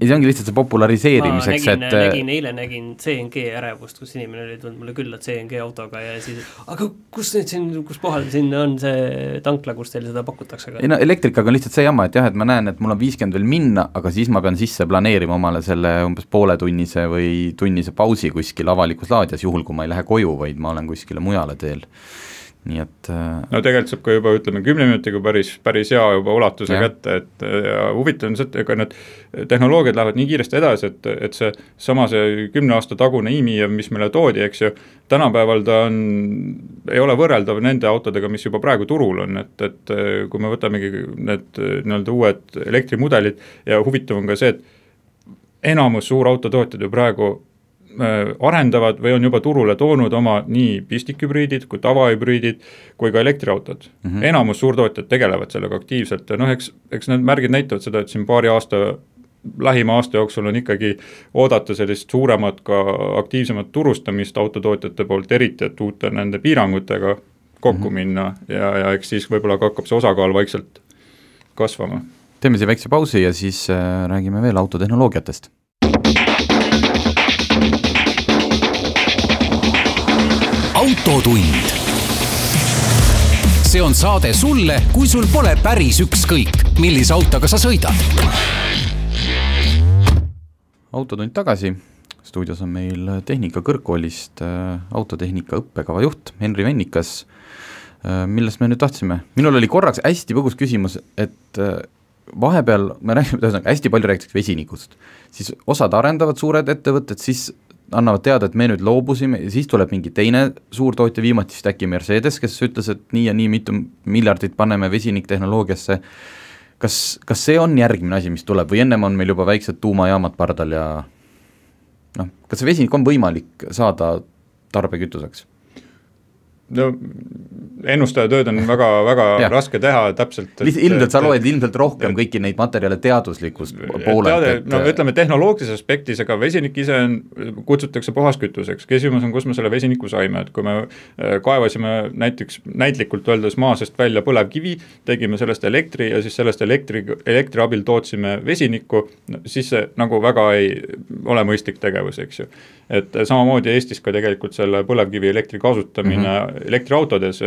ja see ongi lihtsalt see populariseerimiseks, et nägin, eile nägin CNG ärevust, kus inimene oli tulnud mulle külla CNG autoga ja siis aga kus nüüd siin, kus kohal siin on see tankla, kus teil seda pakutakse? ei no elektrikaga on lihtsalt see jama, et jah, et ma näen, et mul on viiskümmend veel minna, aga siis ma pean sisse planeerima omale selle umbes pooletunnise või tunnise pausi kuskil avalikus laadijas, juhul kui ma ei lähe koju, vaid ma olen kuskile mujale teel nii et äh, no tegelikult saab ka juba ütleme kümne minutiga päris, päris hea juba ulatuse ja. kätte, et ja huvitav on see, et ega need tehnoloogiad lähevad nii kiiresti edasi, et, et see sama see kümne aasta tagune e-MIA, mis meile toodi, eks ju, tänapäeval ta on, ei ole võrreldav nende autodega, mis juba praegu turul on, et, et kui me võtamegi need nii-öelda uued elektrimudelid ja huvitav on ka see, et enamus suurautotootjad ju praegu Äh, arendavad või on juba turule toonud oma nii pistikhübriidid kui tavahübriidid kui ka elektriautod mm. -hmm. enamus suurtootjad tegelevad sellega aktiivselt ja noh, eks, eks need märgid näitavad seda, et siin paari aasta lähima aasta jooksul on ikkagi oodata sellist suuremat ka aktiivsemat turustamist autotootjate poolt, eriti et uute nende piirangutega kokku mm -hmm. minna ja, ja eks siis võib-olla ka hakkab see osakaal vaikselt kasvama. teeme siia väikse pausi ja siis äh, räägime veel autotehnoloogiatest autotund. see on saade sulle, kui sul pole päris ükskõik, millise autoga sa sõidad. autotund tagasi, stuudios on meil Tehnika Kõrgkoolist äh, autotehnika õppekava juht Henri Vennikas äh,. millest me nüüd tahtsime, minul oli korraks hästi põgus küsimus, et äh, vahepeal me räägime, ühesõnaga hästi palju räägitakse vesinikust, siis osad arendavad suured ettevõtted, siis annavad teada, et me nüüd loobusime ja siis tuleb mingi teine suurtootja, viimati vist äkki Mercedes, kes ütles, et nii ja nii mitu miljardit paneme vesiniktehnoloogiasse, kas, kas see on järgmine asi, mis tuleb või ennem on meil juba väiksed tuumajaamad pardal ja noh, kas see vesinik on võimalik saada tarbekütuseks? No ennustajatööd on väga, väga raske teha täpselt. ilmselt sa loed ilmselt rohkem kõiki neid materjale teaduslikust poolelt. Et... no ütleme, tehnoloogilises aspektis, ega vesinik ise on, kutsutakse puhaskütuseks, küsimus on, kust me selle vesiniku saime, et kui me äh, kaevasime näiteks näitlikult öeldes maa seest välja põlevkivi, tegime sellest elektri ja siis sellest elektri, elektri abil tootsime vesinikku, siis see nagu väga ei ole mõistlik tegevus, eks ju. et samamoodi Eestis ka tegelikult selle põlevkivielektri kasutamine mm -hmm elektriautodes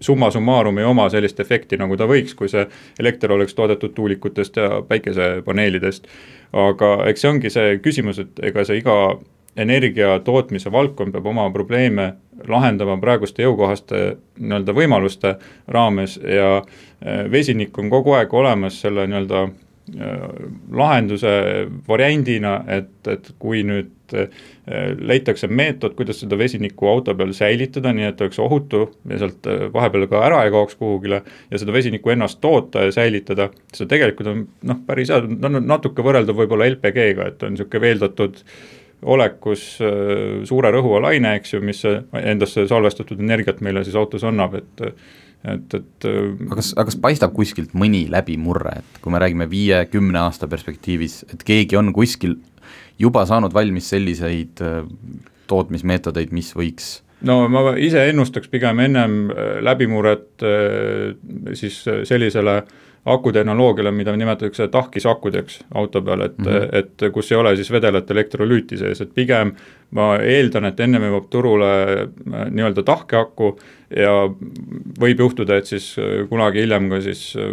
summa summarum ei oma sellist efekti, nagu ta võiks, kui see elekter oleks toodetud tuulikutest ja päikesepaneelidest. aga eks see ongi see küsimus, et ega see iga energia tootmise valdkond peab oma probleeme lahendama praeguste jõukohaste nii-öelda võimaluste raames ja eh, vesinik on kogu aeg olemas selle nii-öelda lahenduse variandina, et, et kui nüüd äh, leitakse meetod, kuidas seda vesinikku auto peal säilitada, nii et oleks ohutu ja sealt äh, vahepeal ka ära ei kaoks kuhugile ja seda vesinikku ennast toota ja säilitada, see tegelikult on noh, päris hea, no natuke võrreldav võib-olla LPG-ga, et on niisugune veeldatud olekus suure rõhuva laine, eks ju, mis endasse salvestatud energiat meile siis autos annab, et et, et äh, aga kas, aga kas paistab kuskilt mõni läbimurre, et kui me räägime viie-kümne aasta perspektiivis, et keegi on kuskil juba saanud valmis selliseid äh, tootmismeetodeid, mis võiks no ma ise ennustaks pigem ennem äh, läbimurret siis sellisele akutehnoloogiale, mida nimetatakse tahkisakudeks auto peal, et mm, -hmm. et kus ei ole siis vedelat elektrolüüti sees, et pigem ma eeldan, et ennem jõuab turule nii-öelda tahkeaku ja võib juhtuda, et siis äh, kunagi hiljem ka siis äh,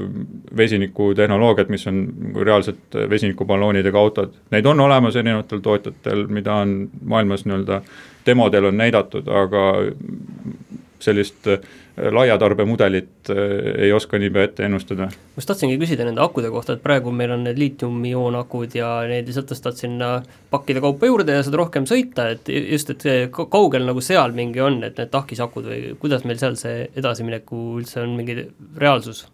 vesinikutehnoloogiad, mis on reaalselt äh, vesinikuballoonidega autod, neid on olemas erinevatel tootjatel, mida on maailmas nii-öelda demodel on näidatud, aga sellist laiatarbemudelit ei oska niipea ette ennustada. ma just tahtsingi küsida nende akude kohta, et praegu meil on need liitium-ioon-akud ja neid lihtsalt tõstad sinna pakkide kaupa juurde ja saad rohkem sõita, et just, et kaugel nagu seal mingi on, et need tahkisakud või kuidas meil seal see edasimineku üldse on mingi reaalsus?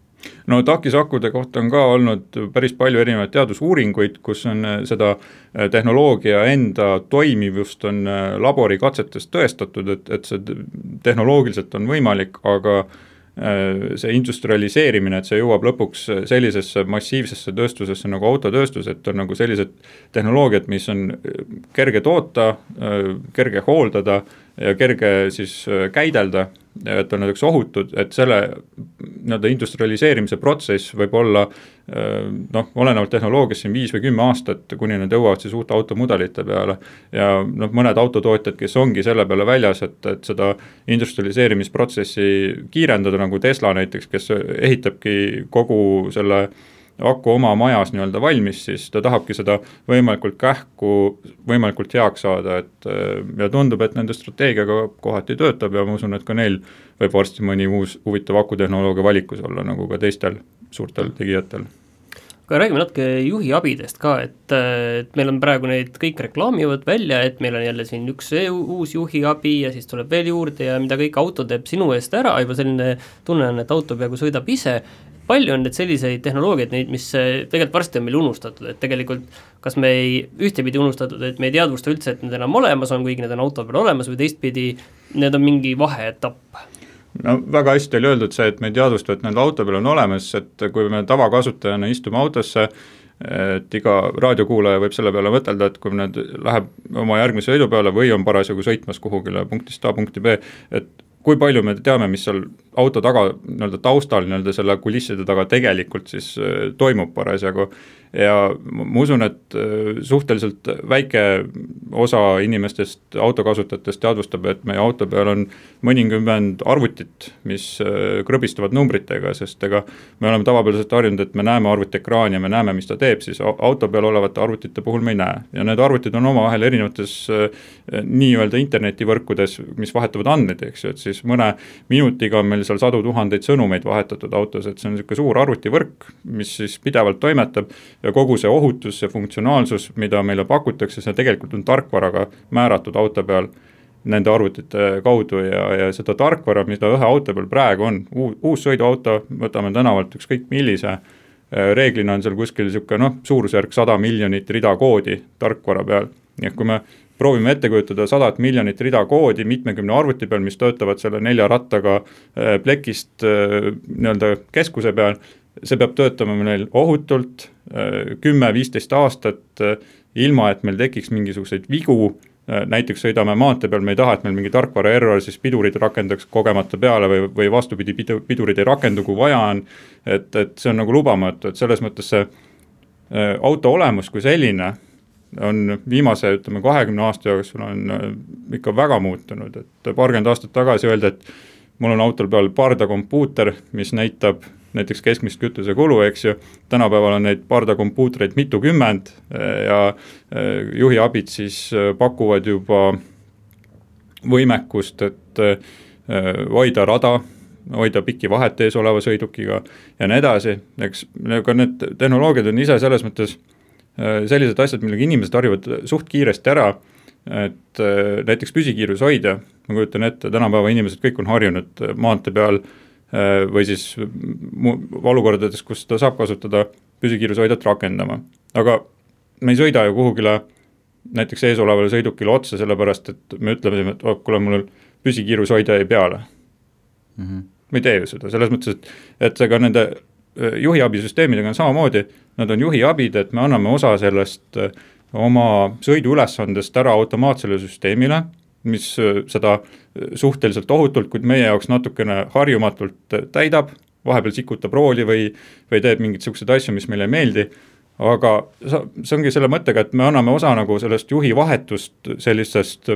No tahkisakkude kohta on ka olnud päris palju erinevaid teadusuuringuid, kus on äh, seda äh, tehnoloogia enda toimivust on äh, laborikatsetes tõestatud, et, et see tehnoloogiliselt on võimalik, aga see industrialiseerimine, et see jõuab lõpuks sellisesse massiivsesse tööstusesse nagu autotööstus, et on nagu sellised tehnoloogiad, mis on kerge toota, kerge hooldada ja kerge siis käidelda, et on näiteks ohutud, et selle nii-öelda industrialiseerimise protsess võib olla noh, olenevalt tehnoloogiast siin viis või kümme aastat, kuni nad jõuavad siis uute automudelite peale. ja noh, mõned autotootjad, kes ongi selle peale väljas, et, et seda industrialiseerimisprotsessi kiirendada, nagu Tesla näiteks, kes ehitabki kogu selle äh, aku oma majas nii-öelda valmis, siis ta tahabki seda võimalikult kähku, võimalikult heaks saada, et ja tundub, et nende strateegiaga kohati töötab ja ma usun, et ka neil võib varsti mõni uus huvitav akutehnoloogia valikus olla, nagu ka teistel suurtel tegijatel. Aga räägime natuke juhiabidest ka, et, et meil on praegu neid kõik reklaamivad välja, et meil on jälle siin üks uus juhiabi ja siis tuleb veel juurde ja mida kõik auto teeb sinu eest ära, juba selline tunne on, et auto peaaegu sõidab ise, palju on neid selliseid tehnoloogiaid, neid, mis eh, tegelikult varsti on meil unustatud, et tegelikult kas me ei, ühtepidi unustatud, et me ei teadvusta üldse, et need enam olemas on, kuigi need on auto peal olemas, või teistpidi, need on mingi vaheetapp? no väga hästi oli öeldud see, et me ei teadvusta, et need auto peal on olemas, et kui me tavakasutajana istume autosse, et iga raadiokuulaja võib selle peale mõtelda, et kui nüüd läheb oma järgmise sõidu peale või on parasjagu sõitmas kuhugile punktist A punkti B, et kui palju me teame, mis seal auto taga nii-öelda taustal, nii-öelda selle kulisside taga tegelikult siis äh, toimub parasjagu ja ma usun, et äh, suhteliselt väike osa inimestest, autokasutajatest teadvustab, et meie auto peal on mõnikümmend arvutit, mis äh, krõbistavad numbritega, sest ega me oleme tavapäraselt harjunud, et me näeme arvutiekraani ja me näeme, mis ta teeb, siis auto peal olevate arvutite puhul me ei näe. ja need arvutid on omavahel erinevates äh, nii-öelda internetivõrkudes, mis vahetavad andmeid, eks ju, et siis mõne minutiga on meil seal sadu tuhandeid sõnumeid vahetatud autos, et see on niisugune suur arvutivõrk, mis siis pidevalt toimetab ja kogu see ohutus, see funktsionaalsus, mida meile pakutakse, see tegelikult on tarkvaraga määratud auto peal nende arvutite kaudu ja, ja seda tarkvara, mida ühe auto peal praegu on, uus sõiduauto, võtame tänavalt ükskõik millise, äh, reeglina on seal kuskil niisugune noh, suurusjärk sada miljonit rida koodi tarkvara peal, nii et kui me proovime ette kujutada sadat miljonit rida koodi mitmekümne arvuti peal, mis töötavad selle nelja rattaga äh, plekist äh, nii-öelda keskuse peal, see peab töötama meil ohutult äh, kümme-viisteist aastat, äh, ilma et meil tekiks mingisuguseid vigu, äh, näiteks sõidame maantee peal, me ei taha, et meil mingi tarkvara error siis pidurid rakendaks kogemata peale või, või vastupidi, pidu, pidurid ei rakendu, kui vaja on. et, et see on nagu lubamatu, et selles mõttes see auto olemus kui selline on viimase, ütleme kahekümne aasta jooksul on ikka väga muutunud, et paarkümmend aastat tagasi öeldi, et mul on autol peal pardakompuuter, mis näitab näiteks keskmist kütusekulu, eks ju, tänapäeval on neid pardakompuutreid mitukümmend eh, ja eh, juhiabid siis eh, pakuvad juba võimekust, et hoida rada, hoida pikki vahet ees oleva sõidukiga ja nii edasi, eks ka need tehnoloogiad on ise selles mõttes sellised asjad, millega inimesed harjuvad suht kiiresti ära, et näiteks püsikiirushoidja, ma kujutan ette, tänapäeva inimesed kõik on harjunud maantee peal Äh, või siis olukordades, kus ta saab kasutada püsikiirushoidjat rakendama. aga me ei sõida ju kuhugile näiteks eesolevale sõidukile otsa, sellepärast et me ütleme, et oh, kuule, mul püsikiirushoidja jäi peale mm. -hmm. me ei tee ju seda, selles mõttes, et, et ega nende äh, juhiabisüsteemidega on samamoodi, nad on juhiabid, et me anname osa sellest äh, oma sõiduülesandest ära automaatsele süsteemile mis äh, seda äh, suhteliselt ohutult, kuid meie jaoks natukene harjumatult täidab, vahepeal sikutab rooli või, või teeb mingeid niisuguseid asju, mis meile ei meeldi, aga see ongi selle mõttega, et me anname osa nagu sellest juhi vahetust, sellisest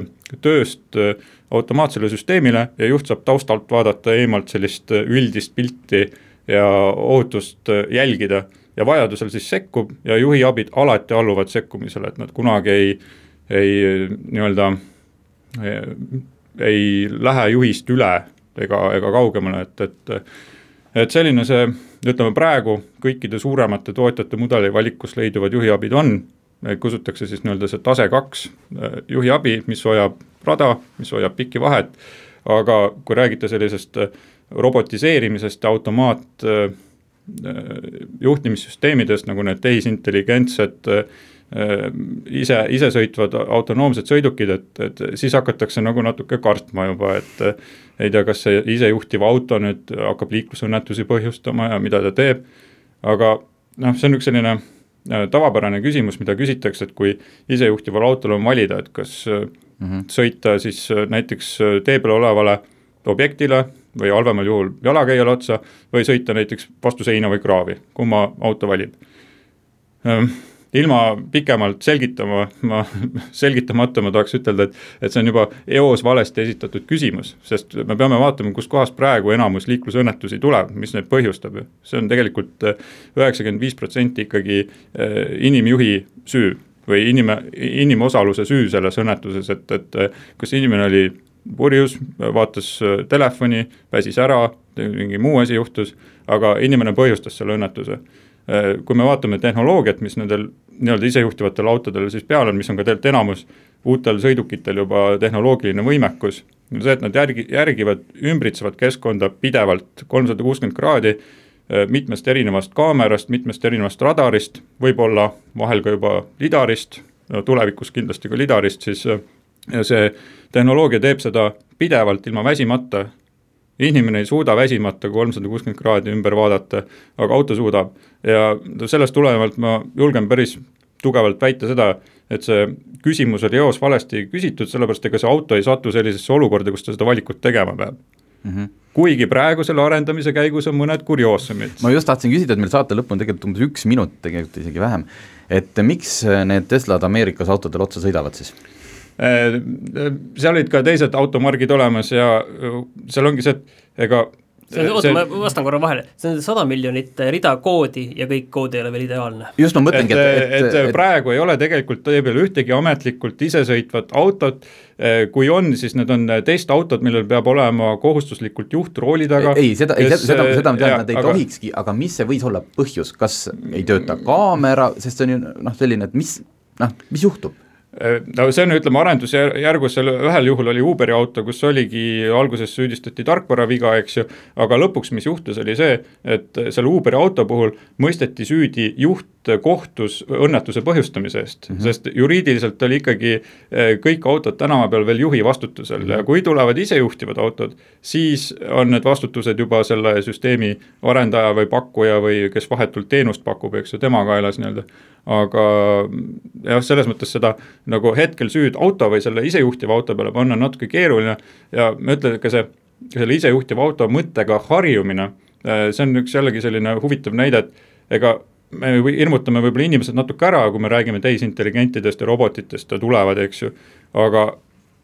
tööst automaatsele süsteemile ja juht saab taustalt vaadata eemalt sellist üldist pilti ja ohutust jälgida. Ja vajadusel siis sekkub ja juhi abid alati alluvad sekkumisele, et nad kunagi ei, ei nii-öelda ei lähe juhist üle ega, ega kaugemale, et, et et selline see, ütleme praegu kõikide suuremate tootjate mudeli valikus leiduvad juhiabid on, kutsutakse siis nii-öelda see tase kaks äh, juhiabi, mis hoiab rada, mis hoiab pikki vahet, aga kui räägite sellisest äh, robotiseerimisest ja automaat äh, juhtimissüsteemidest, nagu need tehisintelligentsed Äh, ise, isesõitvad autonoomsed sõidukid, et, et siis hakatakse nagu natuke kartma juba, et ei tea, kas see isejuhtiv auto nüüd hakkab liiklusõnnetusi põhjustama ja mida ta teeb, aga noh, see on üks selline äh, tavapärane küsimus, mida küsitakse, et kui isejuhtival autol on valida, et kas äh, mm, -hmm. sõita siis näiteks tee peal olevale objektile või halvemal juhul jalakäijale otsa või sõita näiteks vastu seina või kraavi, kumma auto valib ehm, ilma pikemalt selgitama, ma, selgitamata ma tahaks ütelda, et, et see on juba eos valesti esitatud küsimus, sest me peame vaatama, kuskohast praegu enamus liiklusõnnetusi tuleb, mis neid põhjustab ju. see on tegelikult äh, üheksakümmend viis protsenti ikkagi äh, inimjuhi süü või inim-, inimosaluse süü selles õnnetuses, et, et äh, kas inimene oli purjus, vaatas telefoni, väsis ära, mingi muu asi juhtus, aga inimene põhjustas selle õnnetuse kui me vaatame tehnoloogiat, mis nendel nii-öelda isejuhtivatel autodel siis peal on, mis on ka tegelikult enamus uutel sõidukitel juba tehnoloogiline võimekus, on see, et nad järgi, järgivad ümbritsevat keskkonda pidevalt kolmsada kuuskümmend kraadi, äh, mitmest erinevast kaamerast, mitmest erinevast radarist, võib-olla vahel ka juba lidarist, tulevikus kindlasti ka lidarist, siis äh, see tehnoloogia teeb seda pidevalt ilma väsimata inimene ei suuda väsimata kolmsada kuuskümmend kraadi ümber vaadata, aga auto suudab. ja sellest tulenevalt ma julgen päris tugevalt väita seda, et see küsimus oli eos valesti küsitud, sellepärast ega see auto ei satu sellisesse olukorda, kus ta seda valikut tegema peab mm. -hmm. kuigi praegu selle arendamise käigus on mõned kurioosumid. ma just tahtsin küsida, et meil saate lõpp on tegelikult umbes üks minut, tegelikult isegi vähem, et miks need Teslad Ameerikas autodel otsa sõidavad siis? Äh, seal olid ka teised automargid olemas ja äh, seal ongi see, et ega see on, oota, ma vastan korra vahele, see on sada miljonit rida koodi ja kõik kood ei ole veel ideaalne. just, ma mõtlengi, et, et, et, et praegu ei ole tegelikult tee peal ühtegi ametlikult isesõitvat autot, äh, kui on, siis need on testautod, millel peab olema kohustuslikult juht rooli taga. ei, seda, ei seda, seda, seda ma tean, nad ei aga... tohikski, aga mis see võis olla põhjus, kas ei tööta kaamera, sest see on ju noh, selline, et mis, noh, mis juhtub? Äh, no see on, ütleme, arendusjärgus, seal ühel juhul oli Uberi auto, kus oligi, alguses süüdistati tarkvaraviga, eks ju, aga lõpuks, mis juhtus, oli see, et selle Uberi auto puhul mõisteti süüdi juht kohtus õnnetuse põhjustamise eest mm, -hmm. sest juriidiliselt oli ikkagi äh, kõik autod tänava peal veel juhi vastutusel mm -hmm. ja kui tulevad isejuhtivad autod, siis on need vastutused juba selle süsteemi arendaja või pakkuja või kes vahetult teenust pakub, eks ju, tema kaelas nii-öelda aga jah, selles mõttes seda nagu hetkel süüd auto või selle isejuhtiva auto peale panna on natuke keeruline ja ma ütlen, et ka see, selle isejuhtiva auto mõttega harjumine, äh, see on üks jällegi selline huvitav näide, et ega me hirmutame võib-olla inimesed natuke ära, kui me räägime tehisintelligentidest ja robotitest ja tulevad, eks ju, aga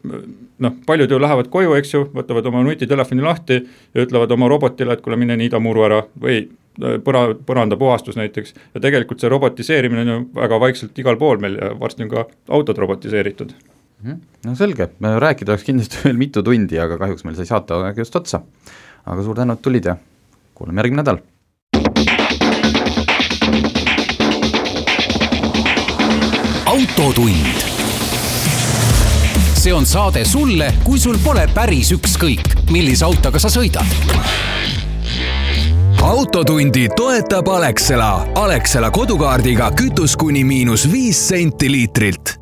noh, paljud ju lähevad koju, eks ju, võtavad oma nutitelefoni lahti ja ütlevad oma robotile, et kuule, mine niida muru ära või põra, põrandapuhastus näiteks ja tegelikult see robotiseerimine on ju väga vaikselt igal pool meil ja varsti on ka autod robotiseeritud. Mhm. no selge, rääkida oleks kindlasti veel mitu tundi, aga kahjuks meil sai saateaeg just otsa. aga suur tänu, et tulid ja kuuleme järgmine nädal. Autotund. see on saade sulle, kui sul pole päris ükskõik, millise autoga sa sõidad autotundi toetab Alexela. Alexela kodukaardiga kütus kuni miinus viis senti liitrilt